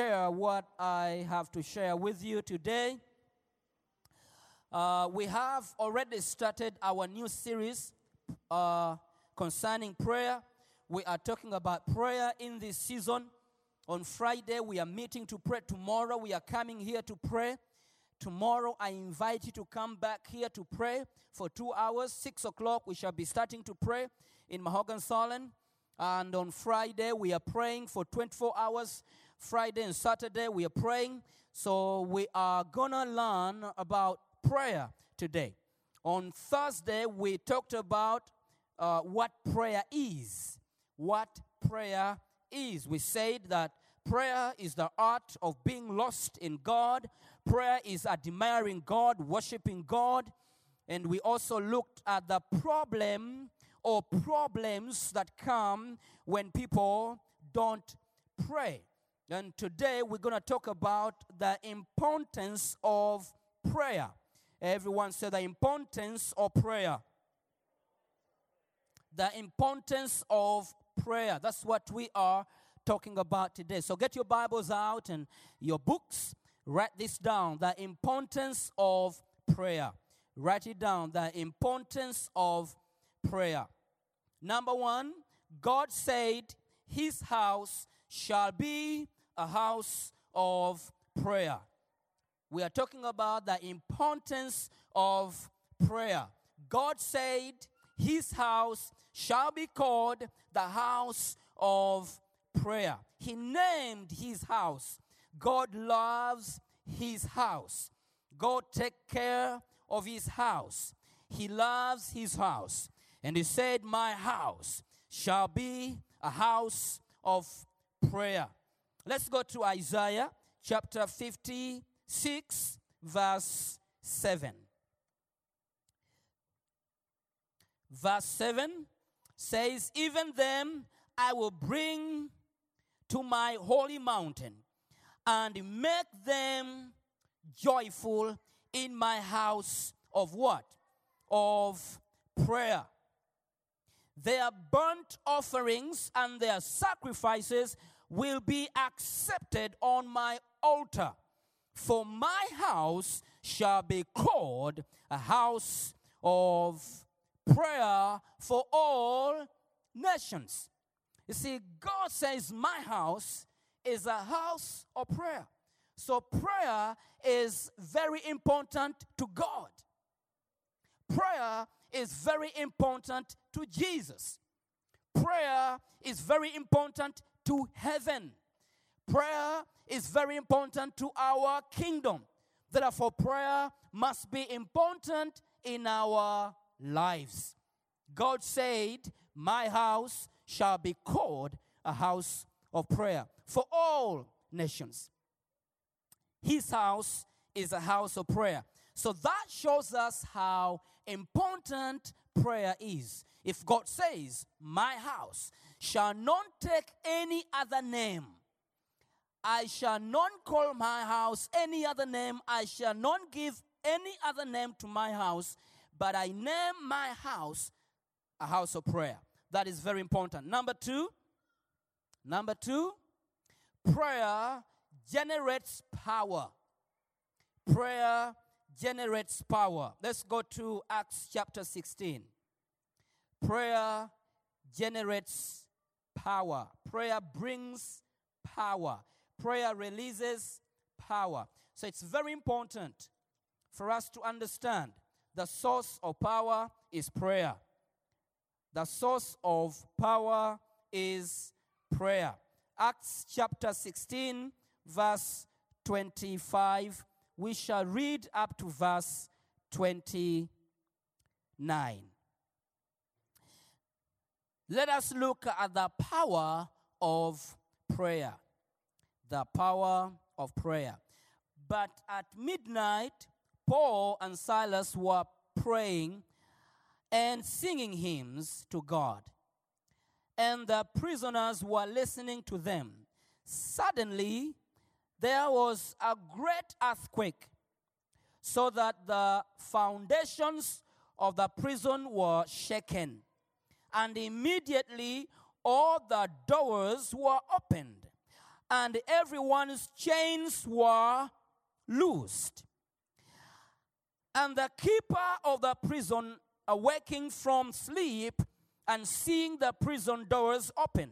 Share what I have to share with you today. Uh, we have already started our new series uh, concerning prayer. We are talking about prayer in this season. On Friday, we are meeting to pray. Tomorrow, we are coming here to pray. Tomorrow, I invite you to come back here to pray for two hours. Six o'clock, we shall be starting to pray in Mahogany Solon. And on Friday, we are praying for 24 hours. Friday and Saturday, we are praying. So we are going to learn about prayer today. On Thursday, we talked about uh, what prayer is. What prayer is. We said that prayer is the art of being lost in God, prayer is admiring God, worshiping God. And we also looked at the problem or problems that come when people don't pray. And today we're going to talk about the importance of prayer. Everyone say the importance of prayer. The importance of prayer. That's what we are talking about today. So get your Bibles out and your books. Write this down. The importance of prayer. Write it down. The importance of prayer. Number one, God said, His house shall be a house of prayer. We are talking about the importance of prayer. God said, His house shall be called the house of prayer. He named His house. God loves His house. God take care of His house. He loves His house. And He said, My house shall be a house of prayer. Let's go to Isaiah chapter 56, verse 7. Verse 7 says, Even them I will bring to my holy mountain and make them joyful in my house of what? Of prayer. Their burnt offerings and their sacrifices will be accepted on my altar. For my house shall be called a house of prayer for all nations. You see, God says, My house is a house of prayer. So, prayer is very important to God. Prayer is very important to Jesus. Prayer is very important to heaven. Prayer is very important to our kingdom. Therefore, prayer must be important in our lives. God said, My house shall be called a house of prayer for all nations. His house is a house of prayer. So that shows us how important prayer is. If God says, My house shall not take any other name, I shall not call my house any other name, I shall not give any other name to my house, but I name my house a house of prayer. That is very important. Number two, number two, prayer generates power. Prayer generates power. Let's go to Acts chapter 16. Prayer generates power. Prayer brings power. Prayer releases power. So it's very important for us to understand the source of power is prayer. The source of power is prayer. Acts chapter 16, verse 25. We shall read up to verse 29. Let us look at the power of prayer. The power of prayer. But at midnight, Paul and Silas were praying and singing hymns to God. And the prisoners were listening to them. Suddenly, there was a great earthquake, so that the foundations of the prison were shaken. And immediately, all the doors were opened, and everyone's chains were loosed. And the keeper of the prison, awaking from sleep and seeing the prison doors open,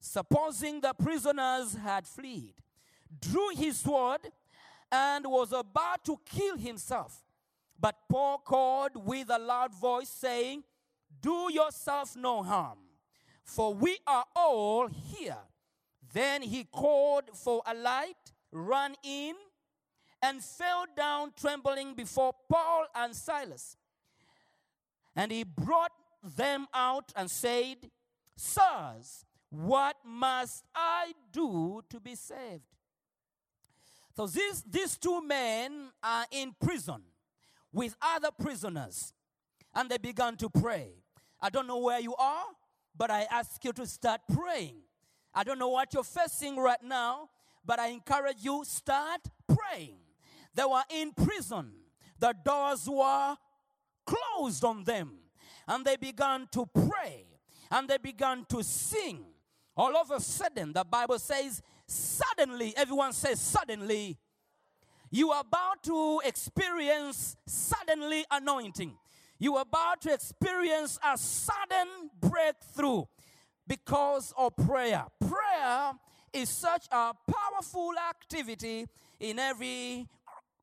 supposing the prisoners had fled, drew his sword and was about to kill himself. But Paul called with a loud voice, saying, Do yourself no harm, for we are all here. Then he called for a light, ran in, and fell down trembling before Paul and Silas. And he brought them out and said, Sirs, what must I do to be saved? So these, these two men are in prison with other prisoners, and they began to pray. I don't know where you are, but I ask you to start praying. I don't know what you're facing right now, but I encourage you start praying. They were in prison. The doors were closed on them, and they began to pray, and they began to sing. All of a sudden, the Bible says, suddenly, everyone says, suddenly, you are about to experience suddenly anointing. You are about to experience a sudden breakthrough because of prayer. Prayer is such a powerful activity in every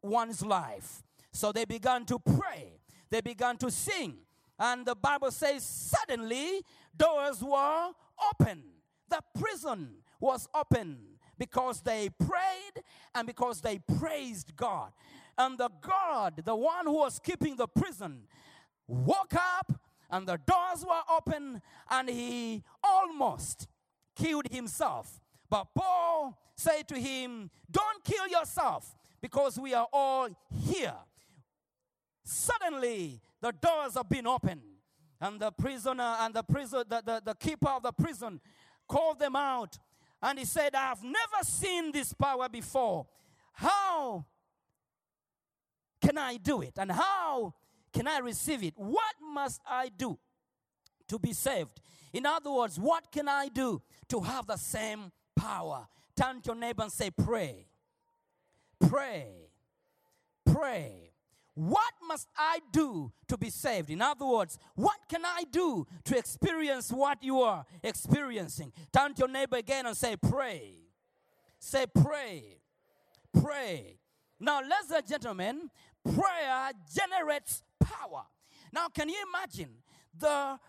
one's life. So they began to pray, they began to sing, and the Bible says, suddenly doors were open. The prison was open because they prayed and because they praised God. And the God, the one who was keeping the prison, woke up and the doors were open and he almost killed himself. But Paul said to him, Don't kill yourself because we are all here. Suddenly, the doors have been opened, and the prisoner and the prison, the, the, the keeper of the prison called them out, and he said, I have never seen this power before. How can I do it? And how can I receive it? What must I do to be saved? In other words, what can I do to have the same power? Turn to your neighbor and say, Pray. Pray. Pray. What must I do to be saved? In other words, what can I do to experience what you are experiencing? Turn to your neighbor again and say, Pray. Say, Pray. Pray. Now, ladies and gentlemen, prayer generates power. Now, can you imagine the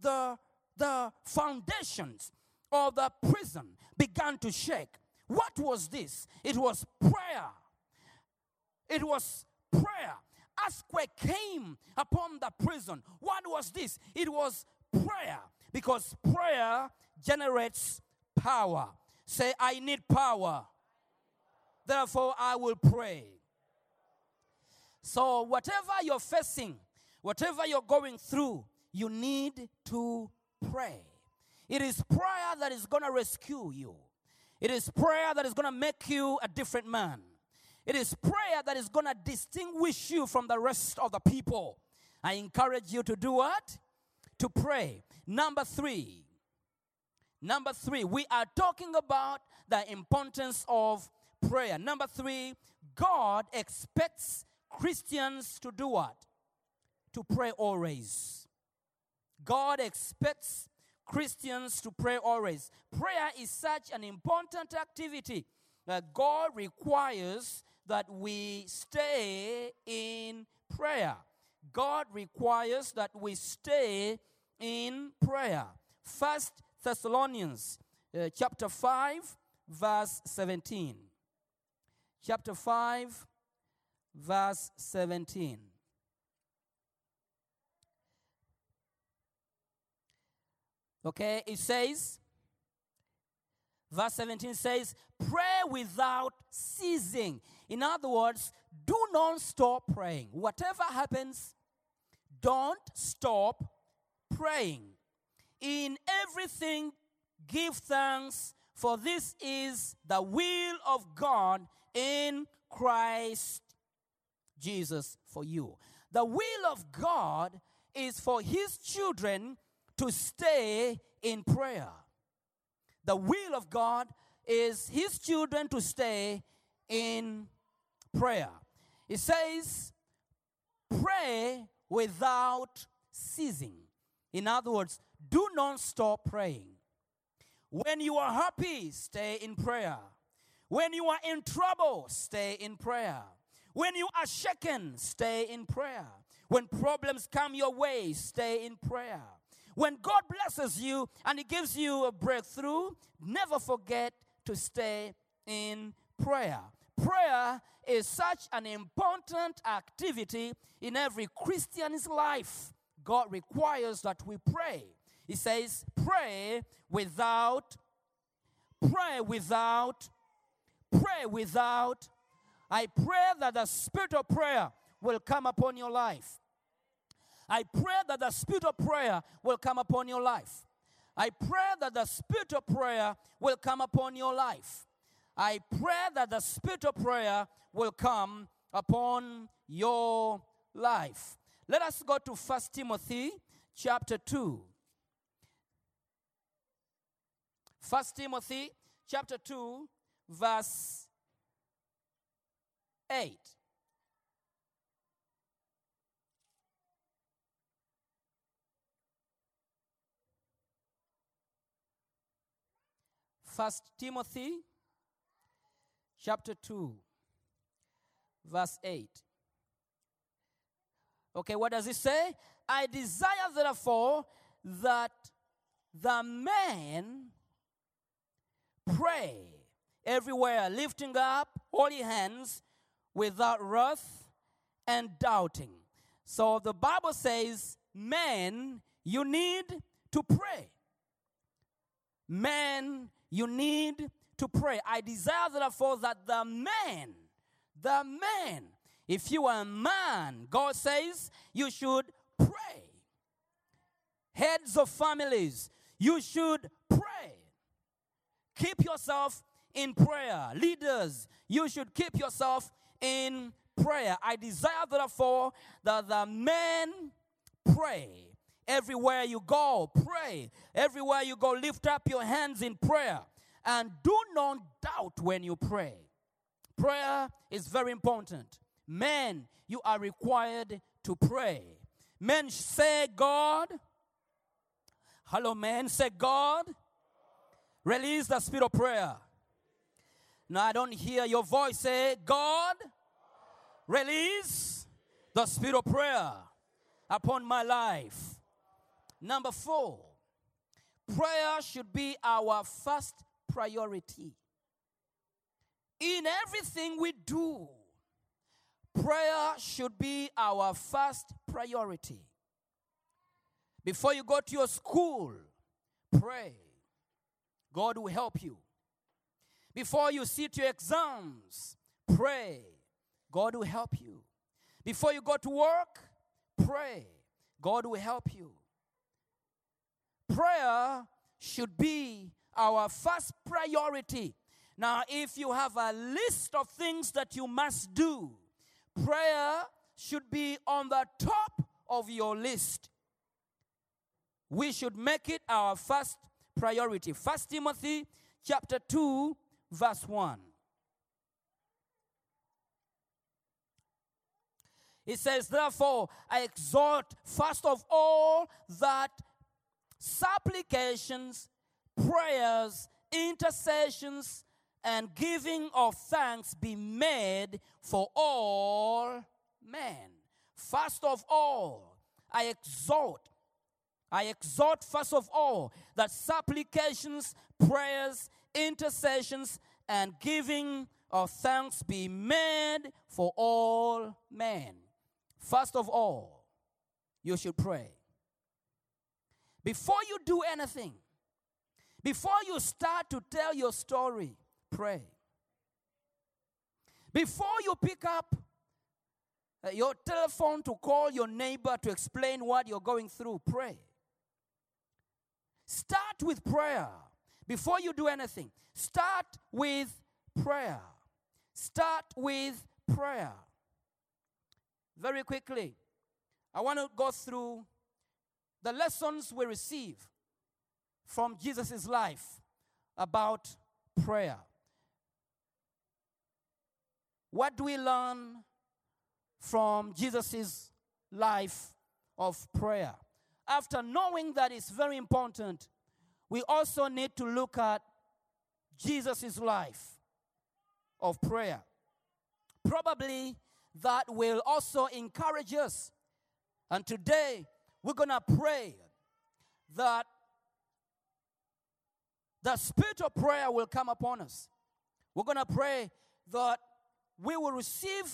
the the foundations of the prison began to shake? What was this? It was prayer. It was prayer. Earthquake came upon the prison. What was this? It was prayer because prayer generates power. Say, I need power. Therefore, I will pray. So, whatever you're facing, whatever you're going through, you need to pray. It is prayer that is going to rescue you. It is prayer that is going to make you a different man. It is prayer that is going to distinguish you from the rest of the people. I encourage you to do what? To pray. Number three. Number three, we are talking about the importance of prayer. Number three, God expects Christians to do what? To pray always. God expects Christians to pray always. Prayer is such an important activity that God requires that we stay in prayer. God requires that we stay in prayer. First Thessalonians uh, chapter 5 verse 17. Chapter 5 verse 17. Okay, it says, verse 17 says, pray without ceasing. In other words, do not stop praying. Whatever happens, don't stop praying. In everything, give thanks, for this is the will of God in Christ Jesus for you. The will of God is for his children to stay in prayer. The will of God is his children to stay in prayer. It says, pray without ceasing. In other words, do not stop praying. When you are happy, stay in prayer. When you are in trouble, stay in prayer. When you are shaken, stay in prayer. When problems come your way, stay in prayer. When God blesses you and He gives you a breakthrough, never forget to stay in prayer. Prayer is such an important activity in every Christian's life. God requires that we pray. He says, pray without, pray without, pray without. I pray that the spirit of prayer will come upon your life. I pray that the spirit of prayer will come upon your life. I pray that the spirit of prayer will come upon your life. I pray that the spirit of prayer will come upon your life. Let us go to First Timothy chapter 2. First Timothy chapter 2 verse 8. First Timothy chapter 2 verse 8. Okay, what does it say? I desire therefore that the man pray everywhere, lifting up holy hands without wrath and doubting. So the Bible says, man, you need to pray. Man, you need to pray. I desire therefore that the man, the man, if you are a man, God says you should pray. Heads of families, you should pray. Keep yourself in prayer. Leaders, you should keep yourself in prayer. I desire, therefore, that the men pray. Everywhere you go, pray. Everywhere you go, lift up your hands in prayer. And do not doubt when you pray. Prayer is very important. Men, you are required to pray. Men say, God. Hello, men, say, God. Release the spirit of prayer. Now I don't hear your voice say, God, release the spirit of prayer upon my life. Number four, prayer should be our first priority. In everything we do, prayer should be our first priority. Before you go to your school, pray. God will help you. Before you sit your exams, pray. God will help you. Before you go to work, pray. God will help you. Prayer should be our first priority. Now, if you have a list of things that you must do, prayer should be on the top of your list. We should make it our first priority. First Timothy chapter 2 verse 1. It says, Therefore, I exhort first of all that supplications, prayers, intercessions, and giving of thanks be made for all men. First of all, I exhort I exhort first of all that supplications, prayers, intercessions, and giving of thanks be made for all men. First of all, you should pray. Before you do anything, before you start to tell your story, pray. Before you pick up uh, your telephone to call your neighbor to explain what you're going through, pray. Start with prayer before you do anything. Start with prayer. Start with prayer. Very quickly, I want to go through the lessons we receive from Jesus' life about prayer. What do we learn from Jesus' life of prayer? After knowing that it's very important, we also need to look at Jesus' life of prayer. Probably that will also encourage us. And today, we're going to pray that the spirit of prayer will come upon us. We're going to pray that we will receive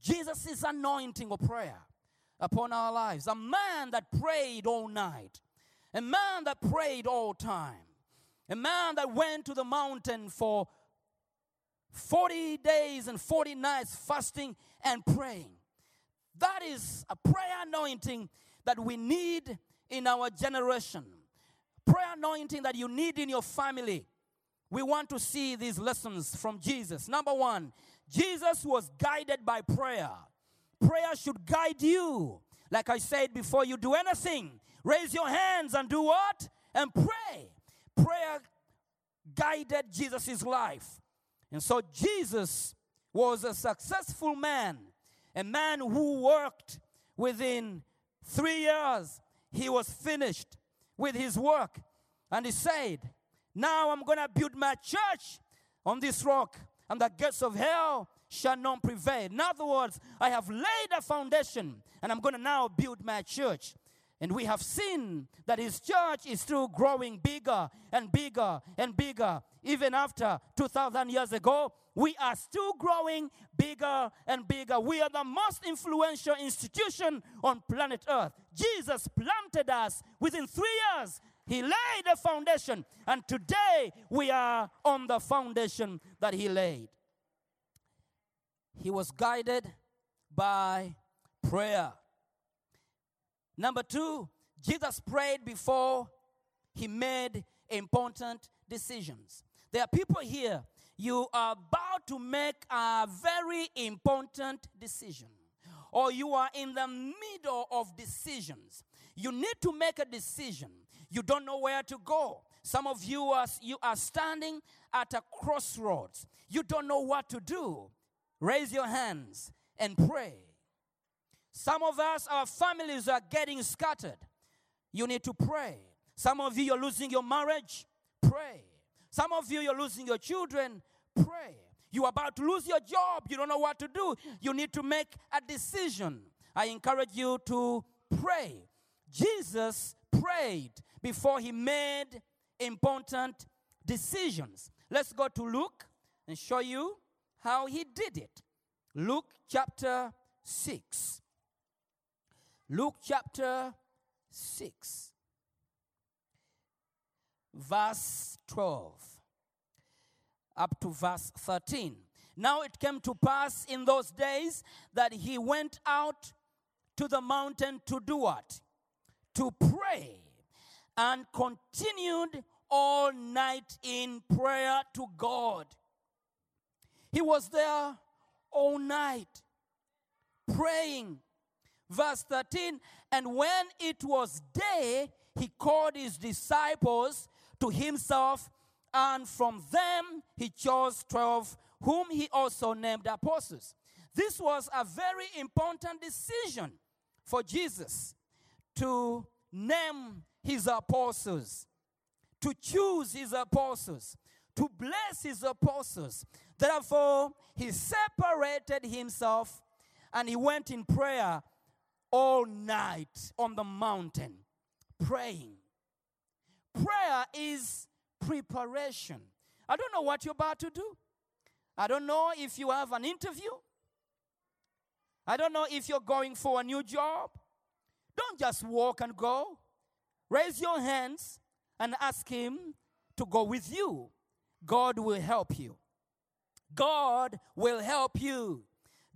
Jesus' anointing of prayer upon our lives. A man that prayed all night, a man that prayed all time, a man that went to the mountain for 40 days and 40 nights fasting and praying. That is a prayer anointing that we need in our generation. Prayer anointing that you need in your family. We want to see these lessons from Jesus. Number one, Jesus was guided by prayer. Prayer should guide you. Like I said, before you do anything, raise your hands and do what? And pray. Prayer guided Jesus' life. And so Jesus was a successful man, a man who worked within three years. He was finished with his work. And he said, Now I'm going to build my church on this rock, and the gates of hell shall not prevail. In other words, I have laid a foundation, and I'm going to now build my church. And we have seen that his church is still growing bigger and bigger and bigger. Even after 2,000 years ago, we are still growing bigger and bigger. We are the most influential institution on planet Earth. Jesus planted us within three years. He laid a foundation, and today we are on the foundation that he laid. He was guided by prayer. Number two, Jesus prayed before he made important decisions. There are people here, you are about to make a very important decision, or you are in the middle of decisions. You need to make a decision. You don't know where to go. Some of you are, you are standing at a crossroads. You don't know what to do. Raise your hands and pray. Some of us, our families are getting scattered. You need to pray. Some of you, you're losing your marriage. Pray. Some of you, you're losing your children. Pray. You're about to lose your job. You don't know what to do. You need to make a decision. I encourage you to pray. Jesus prayed before he made important decisions. Let's go to Luke and show you how he did it. Luke chapter 6. Luke chapter 6, verse 12 up to verse 13. Now it came to pass in those days that he went out to the mountain to do what? To pray and continued all night in prayer to God. He was there all night praying. Verse 13 And when it was day, he called his disciples to himself, and from them he chose 12, whom he also named apostles. This was a very important decision for Jesus to name his apostles, to choose his apostles, to bless his apostles. Therefore, he separated himself and he went in prayer all night on the mountain praying. Prayer is preparation. I don't know what you're about to do. I don't know if you have an interview. I don't know if you're going for a new job. Don't just walk and go. Raise your hands and ask Him to go with you. God will help you. God will help you.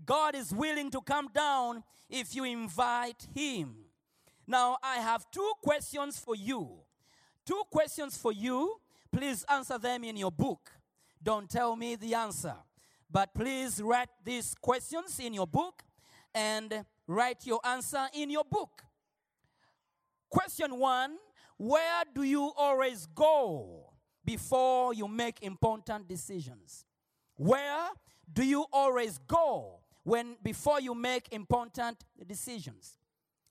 God is willing to come down if you invite Him. Now, I have two questions for you. Two questions for you. Please answer them in your book. Don't tell me the answer, but please write these questions in your book and write your answer in your book. Question one Where do you always go before you make important decisions? Where do you always go when before you make important decisions?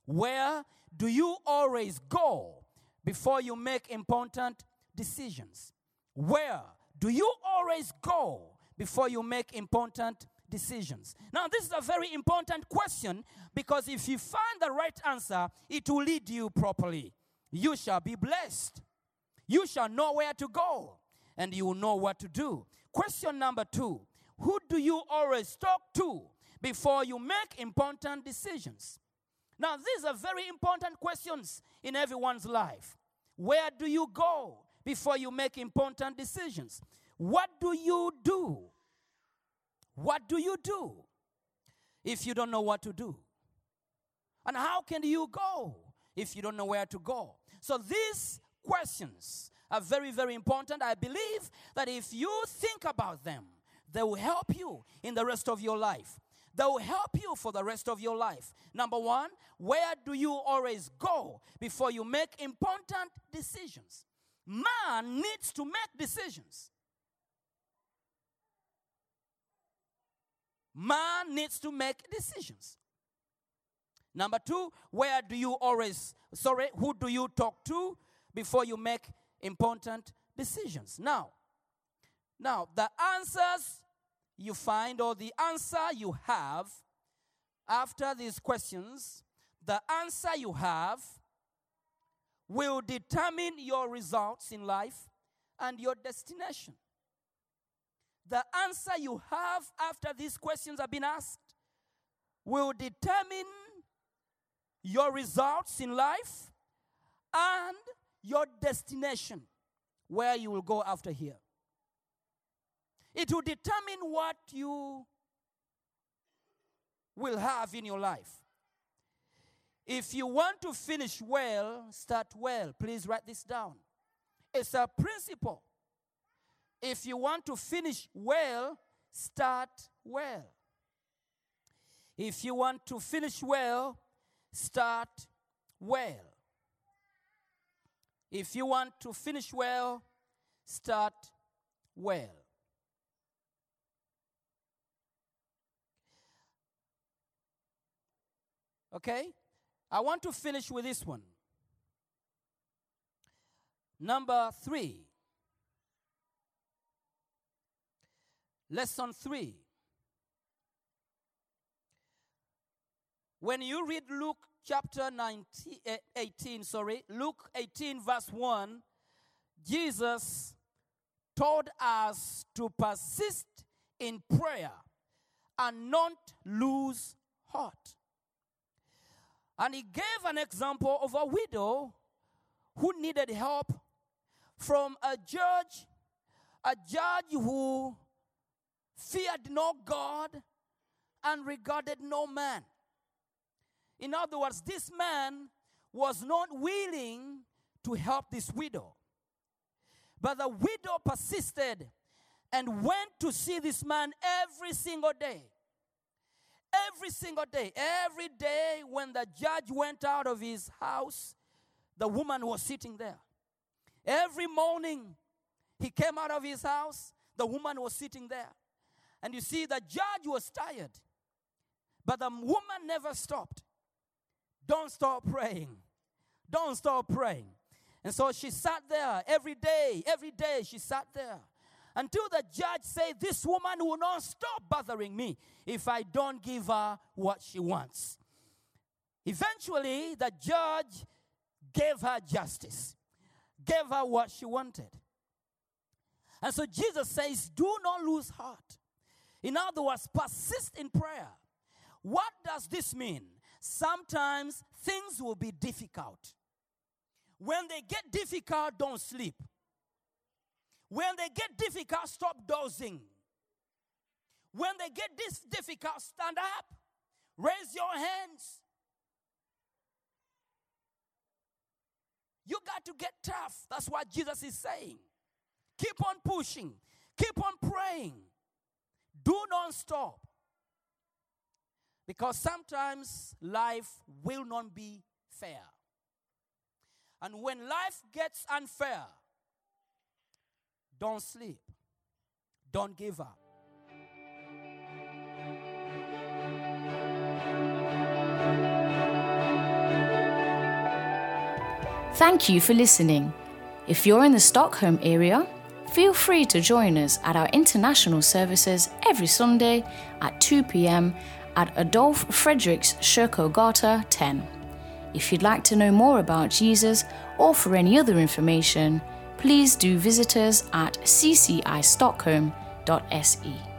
Where do you always go before you make important decisions? Where do you always go before you make important decisions? Now, this is a very important question because if you find the right answer, it will lead you properly. You shall be blessed. You shall know where to go and you will know what to do. Question number two Who do you always talk to before you make important decisions? Now, these are very important questions in everyone's life. Where do you go before you make important decisions? What do you do? What do you do if you don't know what to do? And how can you go if you don't know where to go? So these questions are very, very important. I believe that if you think about them, they will help you in the rest of your life. They will help you for the rest of your life. Number one, where do you always go before you make important decisions? Man needs to make decisions. Man needs to make decisions. Number two, where do you always, sorry, who do you talk to before you make important decisions? Now, now the answers you find or the answer you have after these questions, the answer you have will determine your results in life and your destination. The answer you have after these questions have been asked will determine your results in life and your destination, where you will go after here. It will determine what you will have in your life. If you want to finish well, start well. Please write this down. It's a principle. If you want to finish well, start well. If you want to finish well, start well. If you want to finish well, start well. Okay? I want to finish with this one. Number three. Lesson three. When you read Luke chapter 19, eh, 18, sorry, Luke 18, verse 1, Jesus told us to persist in prayer and not lose heart. And he gave an example of a widow who needed help from a judge, a judge who feared no God and regarded no man. In other words, this man was not willing to help this widow. But the widow persisted and went to see this man every single day. Every single day. Every day when the judge went out of his house, the woman was sitting there. Every morning he came out of his house, the woman was sitting there. And you see, the judge was tired, but the woman never stopped. Don't stop praying. Don't stop praying. And so she sat there every day, every day she sat there until the judge said, This woman will not stop bothering me if I don't give her what she wants. Eventually, the judge gave her justice, gave her what she wanted. And so Jesus says, Do not lose heart. In other words, persist in prayer. What does this mean? Sometimes things will be difficult. When they get difficult, don't sleep. When they get difficult, stop dozing. When they get this difficult, stand up. Raise your hands. You got to get tough. That's what Jesus is saying. Keep on pushing. Keep on praying. Do not stop. Because sometimes life will not be fair. And when life gets unfair, don't sleep. Don't give up. Thank you for listening. If you're in the Stockholm area, feel free to join us at our international services every Sunday at 2 pm at Adolf Fredriks Kyrkogata 10. If you'd like to know more about Jesus or for any other information, please do visit us at ccistockholm.se.